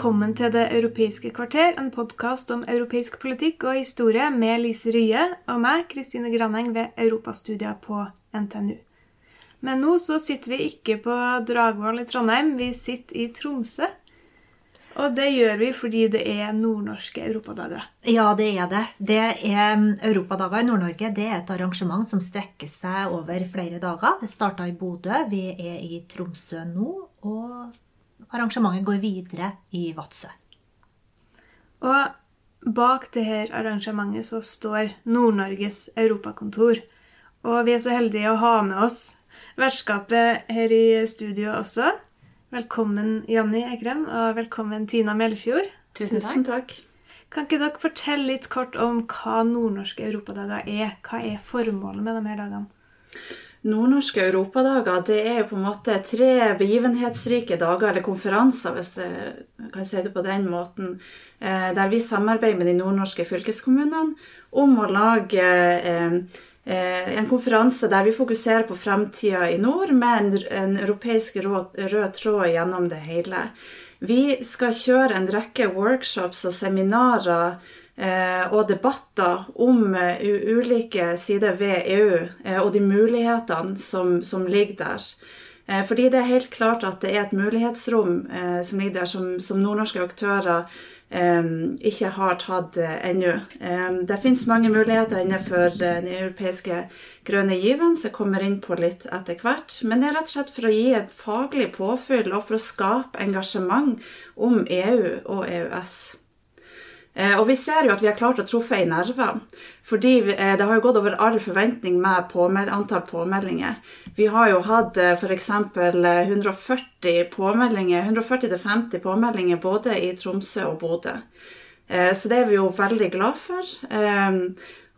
Velkommen til Det europeiske kvarter, en podkast om europeisk politikk og historie med Lise Rye og meg, Kristine Graneng, ved Europastudier på NTNU. Men nå så sitter vi ikke på Dragvoll i Trondheim, vi sitter i Tromsø. Og det gjør vi fordi det er nordnorske europadager. Ja, det er det. Det er um, Europadager i Nord-Norge. Det er et arrangement som strekker seg over flere dager. Det starta i Bodø. Vi er i Tromsø nå. Og arrangementet går videre i Vadsø. Og bak dette arrangementet så står Nord-Norges europakontor. Og vi er så heldige å ha med oss vertskapet her i studio også. Velkommen Janni Ekrem, og velkommen Tina Melfjord. Tusen takk. Kan ikke dere fortelle litt kort om hva nordnorske europadager er? Hva er formålet med de her dagene? Nordnorske europadager det er jo på en måte tre begivenhetsrike dager, eller konferanser, hvis jeg kan si det på den måten, eh, der vi samarbeider med de nordnorske fylkeskommunene om å lage eh, en konferanse der vi fokuserer på framtida i nord, med en, europeisk rød, tråd gjennom det hele. Vi skal kjøre en rekke workshops og seminarer eh, og debatter om uh, ulike sider ved EU eh, og de mulighetene som, som ligger der. Eh, fordi det er helt klart at det er et mulighetsrom som ligger der, som, som nordnorske aktører ikke har tatt ennå. Det finnes mange muligheter innenfor den europeiske grønne given, som kommer inn på litt etter hvert. Men det er rett og slett for å gi et faglig påfyll og for å skape engasjement om EU og EØS. Uh, og vi ser jo at vi har klart å truffe i nerver, fordi det har jo gått over all forventning med påmeld, antall påmeldinger. Vi har jo hatt f.eks. 140 påmeldinger, 140-50 påmeldinger både i Tromsø og Bodø. Så det er vi jo veldig glad for.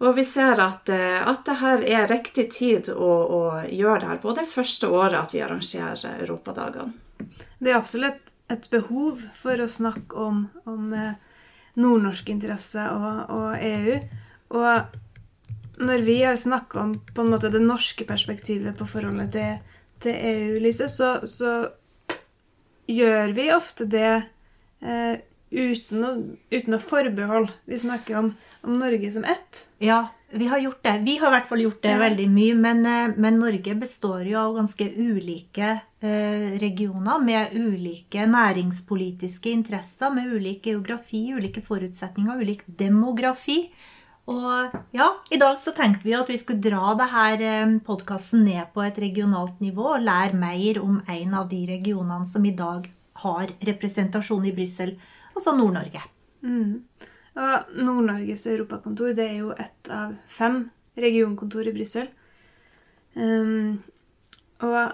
Og vi ser at, at det her er riktig tid å, å gjøre det her på det første året at vi arrangerer Europadagene. Det er absolutt et behov for å snakke om, om nordnorske interesser og, og EU. Og når vi har snakka om på en måte det norske perspektivet på forholdet til til EU, Lise, så, så gjør vi ofte det eh, uten, å, uten, å, forbehold. Vi snakker om, om, Norge som ett. Ja, vi har gjort det. Vi har i hvert fall gjort det veldig mye. Men, eh, men, Norge består jo av ganske ulike eh, regioner med ulike næringspolitiske interesser, med ulik geografi, ulike forutsetninger, ulik demografi. Og ja, i dag så tenkte vi at vi skulle dra denne her podkasten ned på et regionalt nivå og lære mer om en av de regionene som i dag har representasjon i Brussel, altså Nord-Norge. Mm. Og Nord-Norges europakontor det er jo ett av fem regionkontor i Brussel. Um, og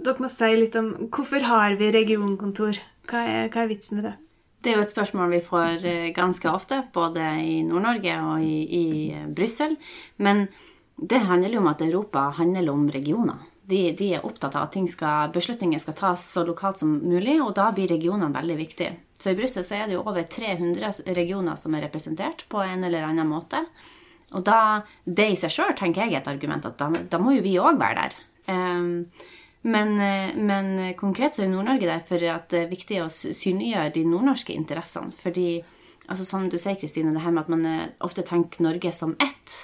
dere må si litt om hvorfor har vi regionkontor? Hva er, hva er vitsen med det? Det er jo et spørsmål vi får eh, ganske ofte, både i Nord-Norge og i, i eh, Brussel. Men det handler jo om at Europa handler om regioner. De, de, er opptatt av at skal, beslutninger skal tas så lokalt som mulig, og da blir regionene veldig viktige. Så i Brussel er det jo over 300 regioner som er representert på en eller annen måte. Og da, det i seg sjøl tenker jeg er et argument at da, da må jo vi òg være der. Um, men, men konkret så er Nord-Norge der for at det er viktig å synliggjøre de nordnorske interessene. Fordi, altså som du sier, Kristine, det her med at man eh, ofte tenker Norge som ett.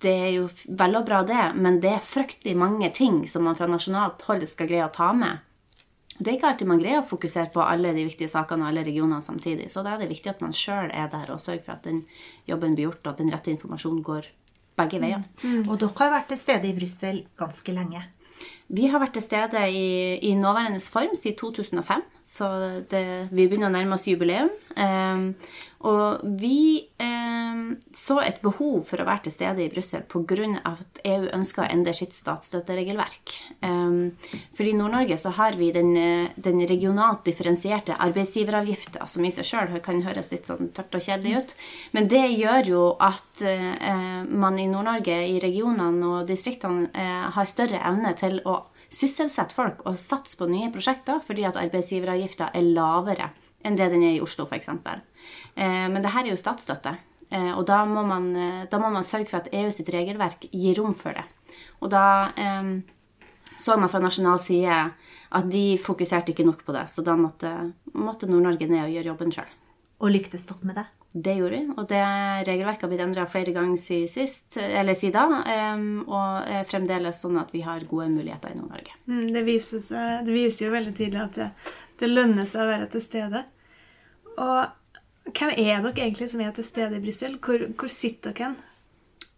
Det er jo vel og bra, det, men det er fryktelig mange ting som man fra nasjonalt hold skal greie å ta med. Det er ikke alltid man greier å fokusere på alle de viktige sakene og alle regionene samtidig. Så da er det viktig at man sjøl er der og sørger for at den jobben blir gjort, og at den rette informasjonen går begge veier. Mm. Og dere har vært til stede i Brussel ganske lenge. Vi har vært til stede i, i nåværende form siden 2005, så det, vi begynner å nærme oss jubileum. Eh, og vi eh, så et behov for å være til stede i Brussel pga. at EU ønsker å endre sitt statsstøtteregelverk. Eh, for i Nord-Norge så har vi den, den regionalt differensierte arbeidsgiveravgifta, som i seg sjøl kan høres litt sånn tørt og kjedelig ut. Men det gjør jo at uh, man i Nord-Norge, i regionene og distriktene, uh, har større evne til å sysselsette folk og satse på nye prosjekter fordi at arbeidsgiveravgifta er lavere enn det den er i Oslo, f.eks. Eh, men det her er jo statsstøtte. Eh, og da må, man, eh, da må, man, sørge for at EU sitt regelverk gir rom for det. Og da så man fra nasjonal side at de fokuserte ikke nok på det. Så da måtte, måtte Nord-Norge ned og gjøre jobben sjøl. Og lyktes dere med det? Det gjorde vi. Og det regelverket har blitt endra flere ganger siden sist, eller siden da. Og er fremdeles sånn at vi har gode muligheter i Nord-Norge. Mm, det, det, viser jo veldig tydelig at det, det lønner seg å være til stede. Og hvem er dere egentlig som er til stede i Brussel? Hvor, hvor, sitter dere hen?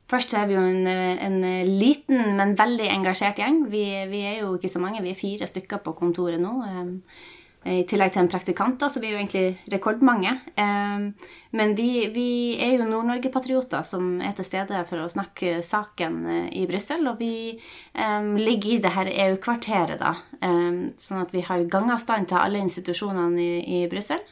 Først er vi jo en, en, liten, men veldig engasjert gjeng. Vi, vi, er jo ikke så mange, vi er fire stykker på kontoret nå. I tillegg til en praktikant, da, så vi er jo egentlig rekordmange. Men vi, vi er jo Nord-Norge-patrioter som er til stede for å snakke saken eh, i Brussel. Og vi ligger i det her EU-kvarteret, da. Sånn at vi har gangavstand til alle institusjonene i, i Brussel.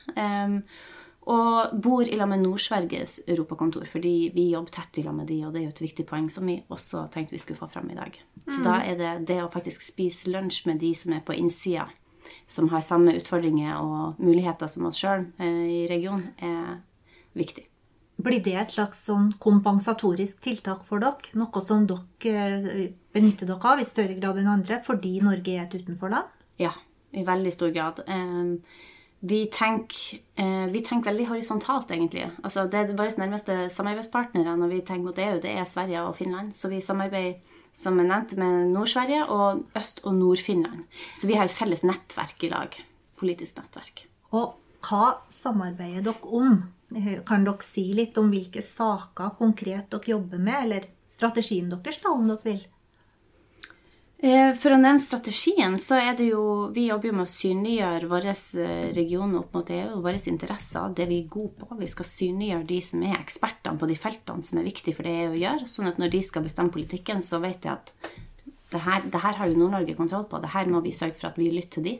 Og bor i lag med Nord-Sveriges europakontor, fordi vi jobber tett i lag med de, og det er jo et viktig poeng som vi også tenkte vi skulle få fram i dag. Så da er det det å faktisk spise lunsj med de som er på innsida, som har samme utfordringer og muligheter som oss sjøl eh, i regionen, er viktig. Blir det et slags sånn kompensatorisk tiltak for dere? Noe som dere eh, benytter dere av i større grad enn andre fordi Norge er et utenforland? Ja, i veldig stor grad. Vi tenker, eh, vi tenker, veldig horisontalt, egentlig. Altså, det er Våre nærmeste samarbeidspartnere når vi tenker mot EU, det er Sverige og Finland. Så vi samarbeider som er nevnt, med Nord-Sverige og Øst- og Nord-Finland. Så vi har et felles nettverk i lag. Politisk nettverk. Og hva samarbeider dere om? Kan dere si litt om hvilke saker konkret dere jobber med, eller strategien deres, da, om dere vil? Eh, for å nevne strategien, så er det jo Vi jobber jo med å synliggjøre våre region regioner opp mot EU og våre interesser, det vi er gode på. Vi skal synliggjøre de som er ekspertene på de feltene som er viktige for det EU gjør. Sånn at når de skal bestemme politikken, så vet de at det her, det her har jo Nord-Norge kontroll på. Det her må vi sørge for at vi lytter til de.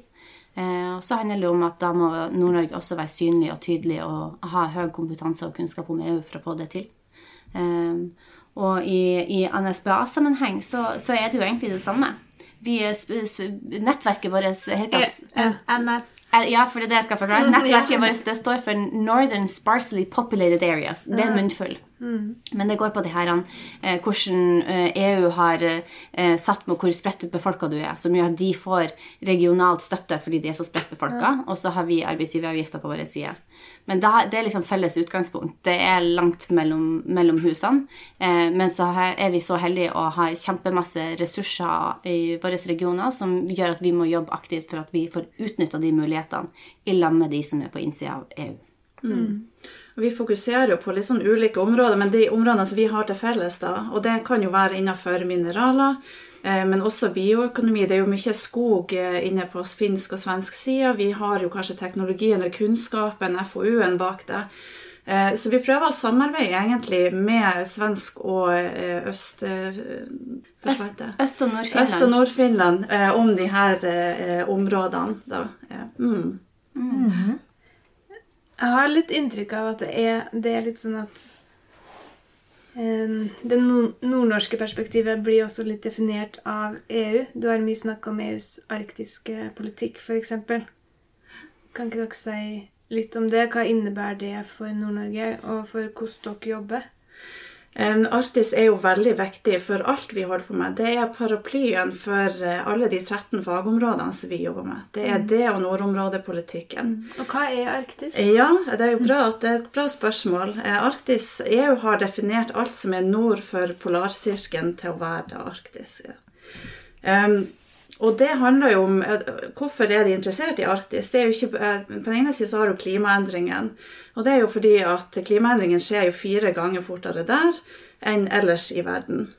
Eh, og så handler det om at da må Nord-Norge også være synlig og tydelig og ha høy kompetanse og kunnskap om EU for å få det til. Og i, i NSBA-sammenheng så, så, er det jo egentlig det samme. Vi, nettverket vårt heter NS... Ja, for det er det jeg skal forklare. Nettverket vårt det står for Northern Sparsely Populated Areas. Det er en munnfull. Mm. Men det går på det her eh, hvordan EU eh, e har eh, satt med hvor spredt befolka du er, som gjør at de får regionalt støtte fordi de er så spredt befolka, mm. og så har vi arbeidsgiveravgifter på vår side. Men da, det er liksom felles utgangspunkt. Det er langt mellom, mellom husene. Eh, men så er vi så heldige å ha kjempemasse ressurser i våre regioner som gjør at vi må jobbe aktivt for at vi får utnytta de mulighetene i lag med de som er på innsida av EU. Mm. Vi fokuserer jo på litt sånn ulike områder, men de områdene som vi har til felles, da, og det kan jo være innenfor mineraler, eh, men også bioøkonomi. Det er jo mye skog eh, inne på finsk og svensk side. Vi har jo kanskje teknologien eller kunnskapen, FoU-en bak det. Eh, så vi prøver å samarbeide egentlig med svensk og øst... Øst, øst og Nord-Finland. Øst og Nord-Finland om de her områdene. Da. Mm. Mm. Jeg har litt inntrykk av at det er, det er litt sånn at um, Det nordnorske perspektivet blir også litt definert av EU. Du har mye snakk om EUs arktiske politikk, f.eks. Kan ikke dere si litt om det? Hva innebærer det for Nord-Norge, og for hvordan dere jobber? Arktis er jo veldig viktig for alt vi holder på med. Det er paraplyen for eh, alle de 13 fagområdene som vi jobber med. Det er mm. det og nordområdepolitikken. Og hva er Arktis? Ja, Det er jo bra, det er et bra spørsmål. Eh, Arktis, EU har definert alt som er nord for polarsirkelen til å være Arktis. Um, og det handler jo om Hvorfor er de interessert i Arktis? Det er jo ikke, eh, på den ene siden så har du klimaendringen. Og det er jo fordi at klimaendringen skjer jo fire ganger fortere der enn ellers i verden.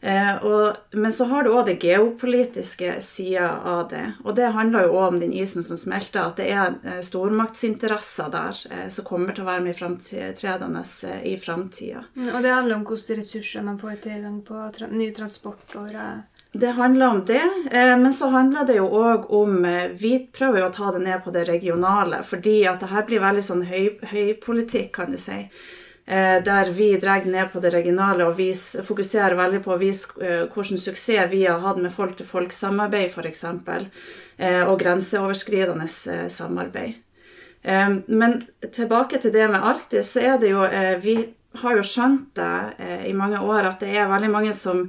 Eh, og, men så har du òg det geopolitiske sida av det. Og det handler jo òg om den isen som smelter, at det er eh, stormaktsinteresser der eh, som kommer til å være med framtredende eh, i framtida. Mm, og det handler om hvilke ressurser man får tilgang på, tra nye transportårer det handler om det, eh, men så handler det jo òg om eh, Vi prøver jo å ta det ned på det regionale, fordi at det her blir veldig sånn høy, høypolitikk, kan du si. Eh, der vi drar ned på det regionale og vi fokuserer veldig på å vise hvilken suksess vi har hatt med folk-til-folk-samarbeid, f.eks. Og grenseoverskridende samarbeid. Men tilbake til det med Arktis, så er det jo Vi har jo skjønt det i mange år at det er veldig mange som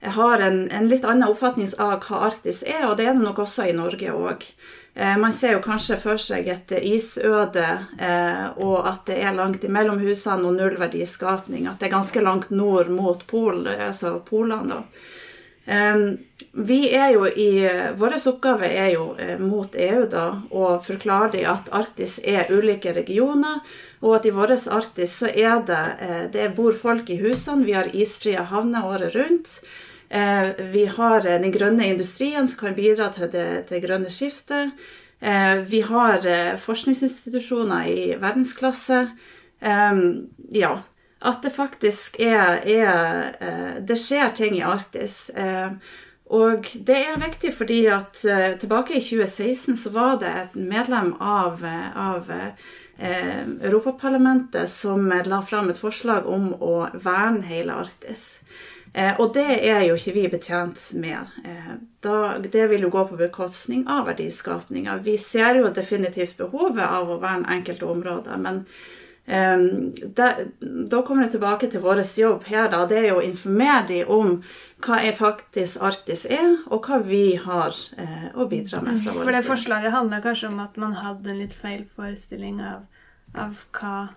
har en, en, litt annen oppfatning av hva Arktis er, og det er det nok også i Norge òg. Eh, man ser jo kanskje for seg et isøde, eh, og at det er langt imellom husene og null verdiskapning. At det er ganske langt nord mot Pol, altså polene. Eh, vi er jo i, Vår oppgave er jo mot EU da, å forklare dem at Arktis er ulike regioner, og at i vår Arktis så er det Det bor folk i husene, vi har isfrie havner året rundt. Eh, vi har eh, den grønne industrien som kan bidra til det, det grønne skiftet. Eh, vi har forskningsinstitusjoner i verdensklasse. Ja. At det faktisk er, er Det skjer ting i Arktis. Og det er viktig fordi at tilbake i 2016 så var det et medlem av, av Europaparlamentet som la fram et forslag om å verne hele Arktis. Eh, og det er jo ikke vi betjent med. Eh, da, det vil jo gå på bekostning av verdiskapninga. Vi ser jo definitivt behovet av å verne enkelte områder, men eh, da, da, kommer det tilbake til vår jobb her. Da. Det er jo å informere dem om hva er faktisk Arktis er, og hva vi har eh, å bidra med. fra vår For det forslaget handler kanskje om at man hadde en litt feil forestilling av, av hva,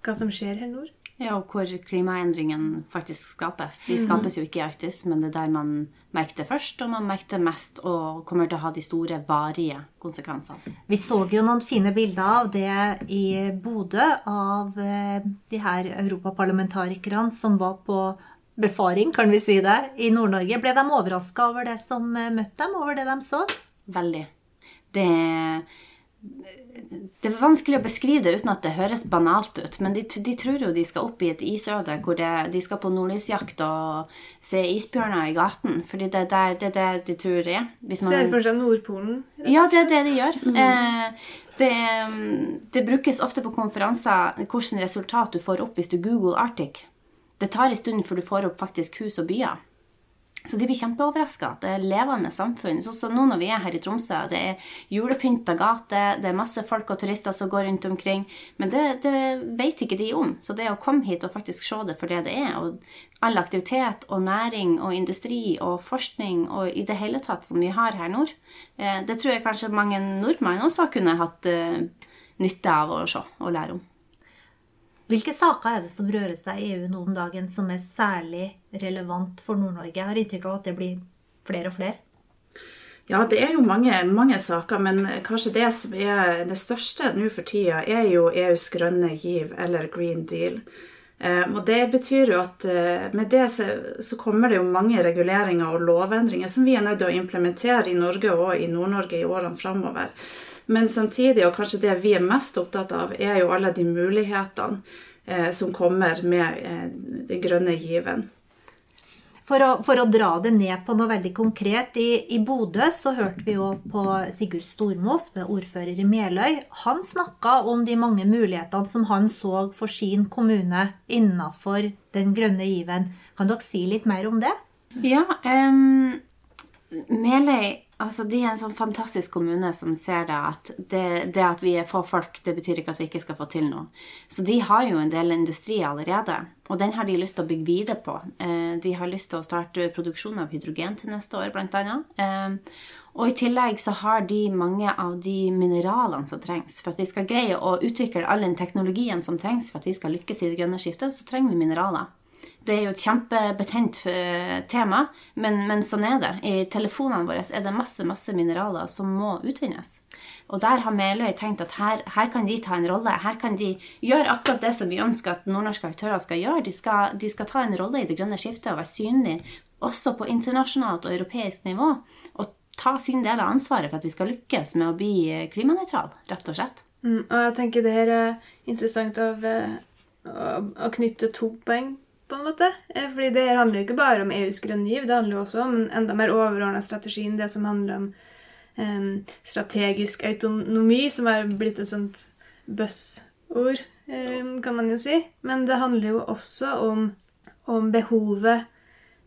hva som skjer her nord? Ja, og hvor klimaendringene faktisk skapes. De skapes jo ikke i Arktis, men det er der man merker det først, og man merker det mest og kommer til å ha de store, varige konsekvensene. Vi så jo noen fine bilder av det i Bodø, av eh, de her europaparlamentarikerne som var på befaring, kan vi si det, i Nord-Norge. Ble de overraska over det som eh, møtte dem, over det de så? Veldig. Det det er vanskelig å beskrive det uten at det høres banalt ut. Men de, de tror jo de skal opp i et isøde hvor det, de skal på nordlysjakt og se isbjørner i gaten. Fordi det, det, det er det de tror det er. Man, Ser for seg Nordpolen? Ja, det er det de gjør. Mm. Eh, det, det, brukes ofte på konferanser hvilket resultat du får opp hvis du googler Arctic. Det tar en stund før du får opp faktisk hus og byer. Så de blir kjempeoverraska. Det er levende samfunn. Sånn som nå når vi er her i Tromsø. Det er julepynta gate, det er masse folk og turister som går rundt omkring. Men det, det vet ikke de om. Så det å komme hit og faktisk se det for det det er, og all aktivitet og næring og industri og forskning og i det hele tatt som vi har her nord, eh, det tror jeg kanskje mange nordmenn også kunne hatt eh, nytte av å se og lære om. Hvilke saker er det som rører seg i EU nå om dagen som er særlig relevant for Nord-Norge? Jeg har inntrykk av at det blir flere og flere. Ja, det er jo mange, mange, saker, men kanskje det som er det største nå for tida, er jo EUs grønne giv, eller Green Deal. Um, og det betyr jo at uh, med det så, kommer det jo mange reguleringer og lovendringer som vi er nødt til å implementere i Norge og i Nord-Norge i årene framover. Men samtidig, og kanskje det vi er mest opptatt av, er jo alle de mulighetene eh, som kommer med eh, den grønne given. For å, for å, dra det ned på noe veldig konkret. I, i Bodø så hørte vi jo på Sigurd Stormo, som er ordfører i Meløy. Han snakka om de mange mulighetene som han så for sin kommune innafor den grønne given. Kan dere si litt mer om det? Ja, um, Meløy Altså, De er en sånn fantastisk kommune som ser det at det, det, at vi er få folk, det betyr ikke at vi ikke skal få til noe. Så de har jo en del industri allerede, og den har de lyst til å bygge videre på. Eh, de har lyst til å starte produksjon av hydrogen til neste år, bl.a. annet. og i tillegg så har de mange av de mineralene som trengs. For at vi skal greie å utvikle all den teknologien som trengs for at vi skal lykkes i det grønne skiftet, så trenger vi mineraler. Det er jo et kjempebetent eh, tema, men, men, sånn er det. I telefonene våre er det masse masse mineraler som må utvinnes. Og der har Meløy tenkt at her, her, kan de ta en rolle. Her kan de gjøre akkurat det som vi ønsker at nordnorske aktører skal gjøre. De skal, de skal ta en rolle i det grønne skiftet og være synlige også på internasjonalt og europeisk nivå, Og ta sin del av ansvaret for at vi skal lykkes med å bli klimanøytral, rett og slett. Mm, og jeg tenker det her er interessant av, eh, å, å knytte to poeng, på en måte. Eh, Fordi det her handler jo ikke bare om EUs grønne giv, det handler jo også om en enda mer overordna strategien, det som handler om um, strategisk autonomi, som er blitt et sånt buzzord, um, kan man jo si. Men det handler jo også om, om behovet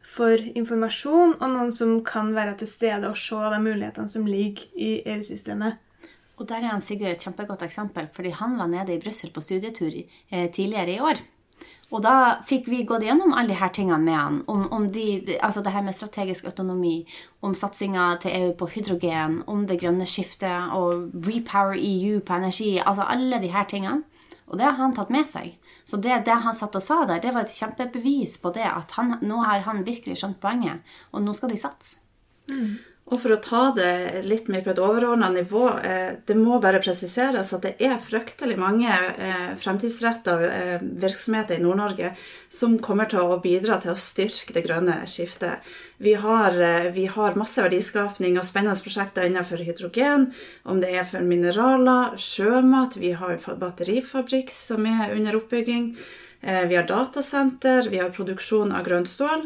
for informasjon, og noen som kan være til stede og se de mulighetene som ligger i EU-systemet. Og der er han Sigurd et kjempegodt eksempel, fordi han var nede i Brussel på studietur eh, tidligere i år. Og da fikk vi gått gjennom alle de her tingene med han. Om, om de, altså det her med strategisk autonomi, om satsinga til EU på hydrogen, om det grønne skiftet og Repower EU på energi. Altså alle de her tingene. Og det har han tatt med seg. Så det, det han satt og sa der, det var et kjempebevis på det at han, nå har han virkelig skjønt poenget, og nå skal de satse. Og for å ta det litt mer på et overordna nivå, eh, det må bare presiseres at det er fryktelig mange eh, fremtidsretta eh, virksomheter i Nord-Norge som kommer til å bidra til å styrke det grønne skiftet. Vi har, vi har masse verdiskapning og spennende prosjekter innenfor hydrogen, om det er for mineraler, sjømat, vi har batterifabrikk som er under oppbygging, vi har datasenter, vi har produksjon av grønt stål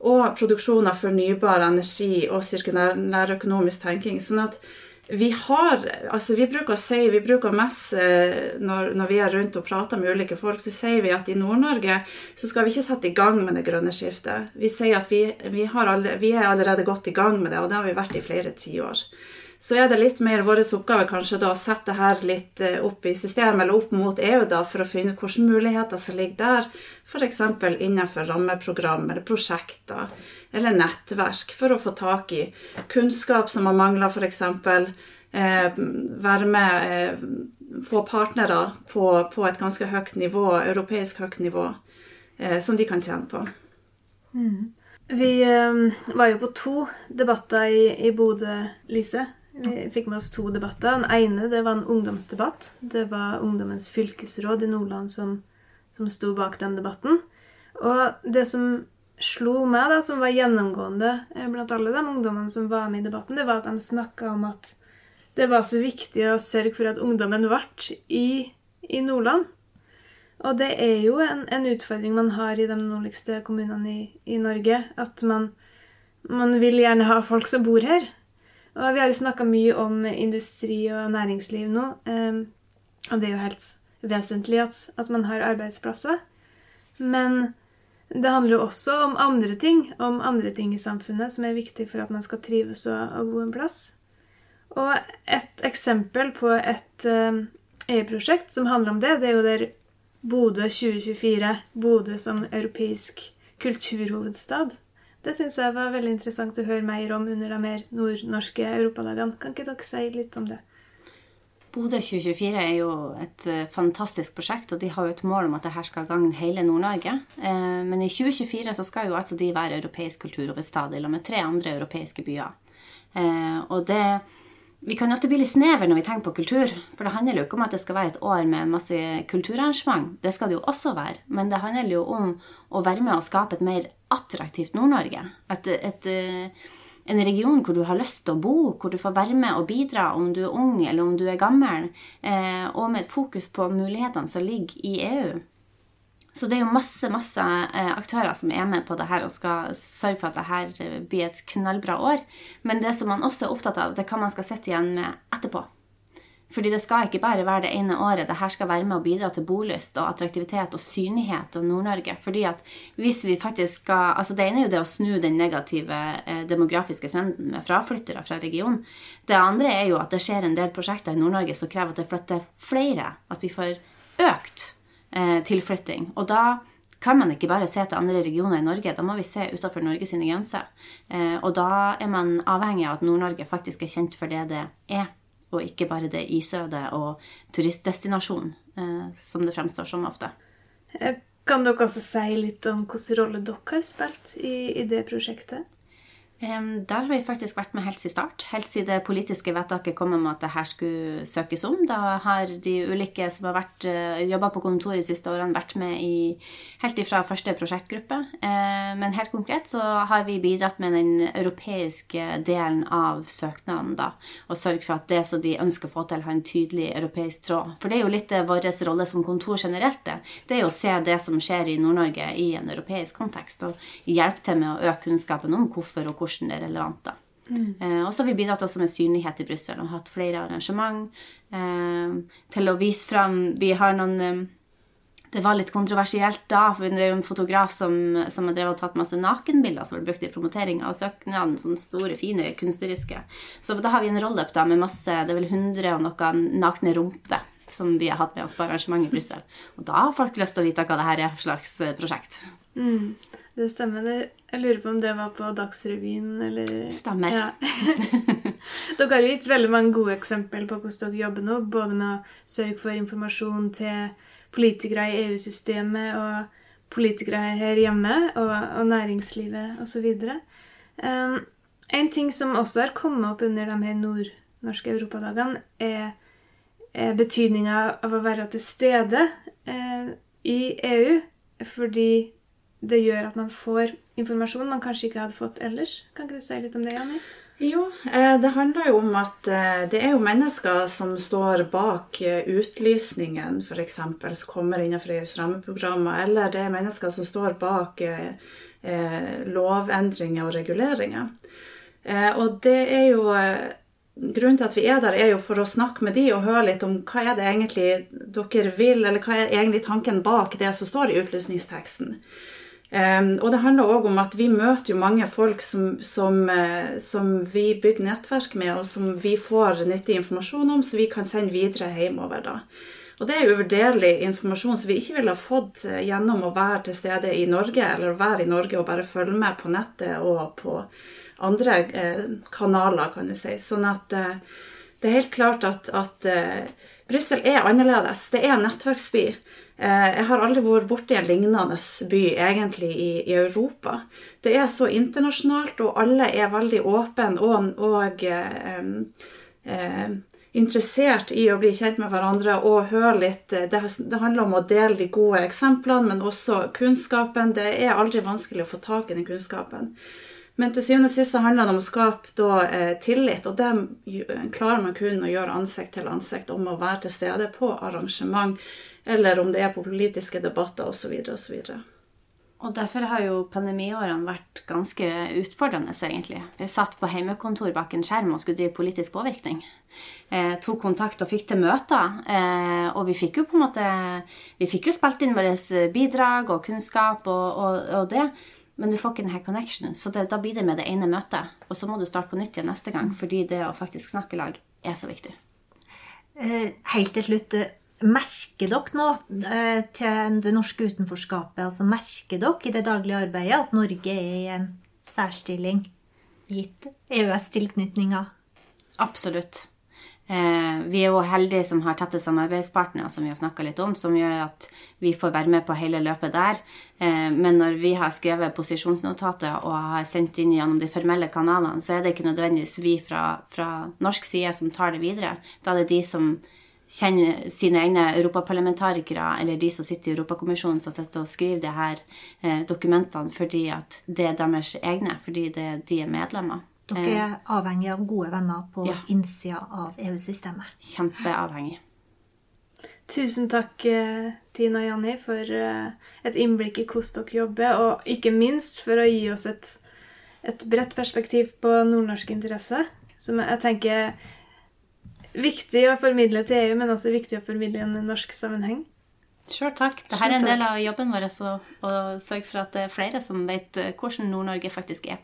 og produksjon av fornybar energi og sirkulærøkonomisk tenking. Sånn at vi har altså Vi bruker å si, vi bruker mest eh, når, når vi er rundt og prater med ulike folk, så sier vi at i Nord-Norge så skal vi ikke sette i gang med det grønne skiftet. Vi sier at vi, vi, alle, vi er allerede godt i gang med det, og det har vi vært i flere tiår. Så er det litt mer vår oppgave kanskje da å sette her litt eh, opp i systemet, eller opp mot EU, da, for å finne hvilke muligheter som ligger der. F.eks. innenfor rammeprogram eller prosjekter eller nettverk, for å få tak i kunnskap som har mangla, f.eks. Eh, være med, eh, få partnere på, på et ganske høyt nivå, europeisk høyt nivå, eh, som de kan tjene på. Vi eh, var jo på to debatter i, i Bodø, Lise. Vi fikk med oss to debatter. Den ene det var en ungdomsdebatt. Det var Ungdommens fylkesråd i Nordland som, som sto bak den debatten. Og det som slo meg, da, som var gjennomgående eh, blant alle de ungdommene som var med i debatten, det var at de snakka om at det var så viktig å sørge for at ungdommen ble i, i Nordland. Og det er jo en, en utfordring man har i de nordligste kommunene i, i Norge. At man, man vil gjerne ha folk som bor her. Og vi har jo snakka mye om industri og næringsliv nå. eh, og det er jo helt vesentlig at, at man har arbeidsplasser. Men det handler jo også om andre ting, om andre ting i samfunnet som er viktig for at man skal trives og, og bo en plass. Og et eksempel på et EU-prosjekt som handler om det, det er jo der Bodø 2024. Bodø som europeisk kulturhovedstad. Det syns jeg var veldig interessant å høre mer om under de mer nordnorske europadagene. Kan ikke dere si litt om det? Bodø 2024 er jo et eh, fantastisk prosjekt, og de har jo et mål om at dette skal gagne hele Nord-Norge. Eh, men i 2024 så skal jo altså de være europeisk kulturhovedstad i lag med tre andre europeiske byer. Eh, og det Vi kan ofte bli litt snever når vi tenker på kultur, for det handler jo ikke om at det skal være et år med masse kulturarrangement. Det skal det jo også være. Men det handler jo om å være med og skape et mer attraktivt Nord-Norge. Eh, en region hvor du har lyst til å bo, hvor du får være med og bidra om du er ung eller om du er gammel, eh, og med et fokus på mulighetene som ligger i EU. Så det er jo masse masse eh, aktører som er med på det her og skal sørge for at det her eh, blir et knallbra år. Men det som man også er opptatt av, det er hva man skal sitte igjen med etterpå. Fordi det skal ikke bare være det ene året. Det her skal være med å bidra til bolyst og attraktivitet og synlighet av Nord-Norge. Fordi at hvis vi faktisk skal altså Det ene er jo det å snu den negative eh, demografiske trenden med fraflyttere fra regionen. Det andre er jo at det skjer en del prosjekter i Nord-Norge som krever at det flytter flere. At vi får økt eh, tilflytting. Og da kan man ikke bare se til andre regioner i Norge, da må vi se utenfor Norge sine grenser. Eh, og da er man avhengig av at Nord-Norge faktisk er kjent for det det er, og ikke bare det isøde og turistdestinasjon eh, som det fremstår som ofte. Eh, Kan dere også si litt om hvilken rolle dere har spilt i, i det prosjektet? Der har vi faktisk vært med helt siden start. Helt siden det politiske vedtaket kom om at det her skulle søkes om. Da har de ulike som har vært, uh, jobba på kontoret de siste årene, vært med i, helt ifra første prosjektgruppe. Uh, men helt konkret så har vi bidratt med den europeiske delen av søknaden. da, Og sørge for at det som de ønsker å få til, har en tydelig europeisk tråd. For det er jo litt uh, vår rolle som kontor generelt. Det, det er jo å se det som skjer i Nord-Norge i en europeisk kontekst. Og hjelpe til med å øke kunnskapen om hvorfor og hvordan hvordan det er relevant. da. Mm. Eh, og så har vi bidratt også med synlighet i Brussel og hatt flere arrangement eh, til å vise fram Vi har noen eh, Det var litt kontroversielt da, for det er jo en fotograf som, som har drevet og tatt masse nakenbilder som ble brukt i promoteringa av søknaden. Sånne store, fine, kunstneriske. Så da har vi en roll-up da med masse Det er vel 100 og noe nakne rumper som vi har hatt med oss på arrangement i Brussel. Og da har folk lyst til å vite hva det her er for slags eh, prosjekt. Mm. Det stemmer. Jeg lurer på om det var på Dagsrevyen, eller Stemmer. Ja. dere har gitt veldig mange gode eksempler på hvordan dere jobber nå, både med å sørge for informasjon til politikere i EU-systemet og politikere her hjemme, og, og næringslivet osv. Um, en ting som også har kommet opp under de her nordnorske europadagene, er, er betydninga av å være til stede eh, i EU. Fordi det gjør at man får informasjon man kanskje ikke hadde fått ellers. Kan ikke du si litt om det, Janni? Jo, eh, det handler jo om at eh, det er jo mennesker som står bak eh, utlysningen, f.eks., som kommer innenfor EUs rammeprogrammer, eller det er mennesker som står bak lovendringer og reguleringer. Og det er jo Grunnen til at vi er der, er jo for å snakke med de og høre litt om hva er det egentlig dere vil, eller hva er egentlig tanken bak det som står i utlysningsteksten. Um, og det handler òg om at vi møter jo mange folk som, som, uh, som, vi bygger nettverk med, og som vi får nyttig informasjon om, så vi kan sende videre hjemover. da. Og det er uvurderlig informasjon som vi ikke ville ha fått uh, gjennom å være til stede i Norge, eller å være i Norge og bare følge med på nettet og på andre uh, kanaler, kan du si. Sånn at det er helt klart at, at Brussel er annerledes. Det er en nettverksby. Eh, jeg har aldri vært borti en lignende by egentlig i, i, Europa. Det er så internasjonalt, og alle er veldig åpne og, og eh, eh, interessert i å bli kjent med hverandre og høre litt. Det, det, handler om å dele de gode eksemplene, men også kunnskapen. Det er aldri vanskelig å få tak i den kunnskapen. Men til syvende og sist så handler det om å skape da, eh, tillit, og det klarer man kun å gjøre ansikt til ansikt om å være til stede på arrangement eller om det er på politiske debatter osv. osv. Og derfor har jo pandemiårene vært ganske utfordrende, egentlig. Vi satt på hjemmekontor bak en skjerm og skulle drive politisk påvirkning. Eh, tok kontakt og fikk til møter. Eh, og vi fikk jo på en måte Vi fikk jo spilt inn våre bidrag og kunnskap og, og, og det. Men du får ikke denne connectionen, så det, da blir det med det ene møtet. Og så må du starte på nytt igjen neste gang, fordi det å faktisk snakke lag er så viktig. Eh, helt til slutt, Merker dere nå eh, til det norske utenforskapet? altså Merker dere i det daglige arbeidet at Norge er i en særstilling gitt EØS-tilknytninga? Absolutt. Eh, vi er jo heldige som har tette samarbeidspartnere, som vi har snakka litt om, som gjør at vi får være med på hele løpet der. Eh, men når vi har skrevet posisjonsnotatet og har sendt inn gjennom de formelle kanalene, så er det ikke nødvendigvis vi fra, fra norsk side som tar det videre. Da er det de som kjenner sine egne europaparlamentarikere eller de som sitter i Europakommisjonen, som sitter og skriver de her eh, dokumentene fordi at det er deres egne, fordi det, de er medlemmer. Dere er eh, avhengig av gode venner på ja. innsida av EU-systemet. Kjempeavhengig. Tusen takk, eh, Tina og Janni, for eh, et innblikk i hvordan dere jobber, og ikke minst for å gi oss et, et bredt perspektiv på nordnorske interesser, som jeg tenker er viktig å formidle til EU, men også viktig å formidle i en norsk sammenheng. Sjøl takk. Dette er en del av jobben vår å sørge for at det er flere som vet hvordan Nord-Norge faktisk er.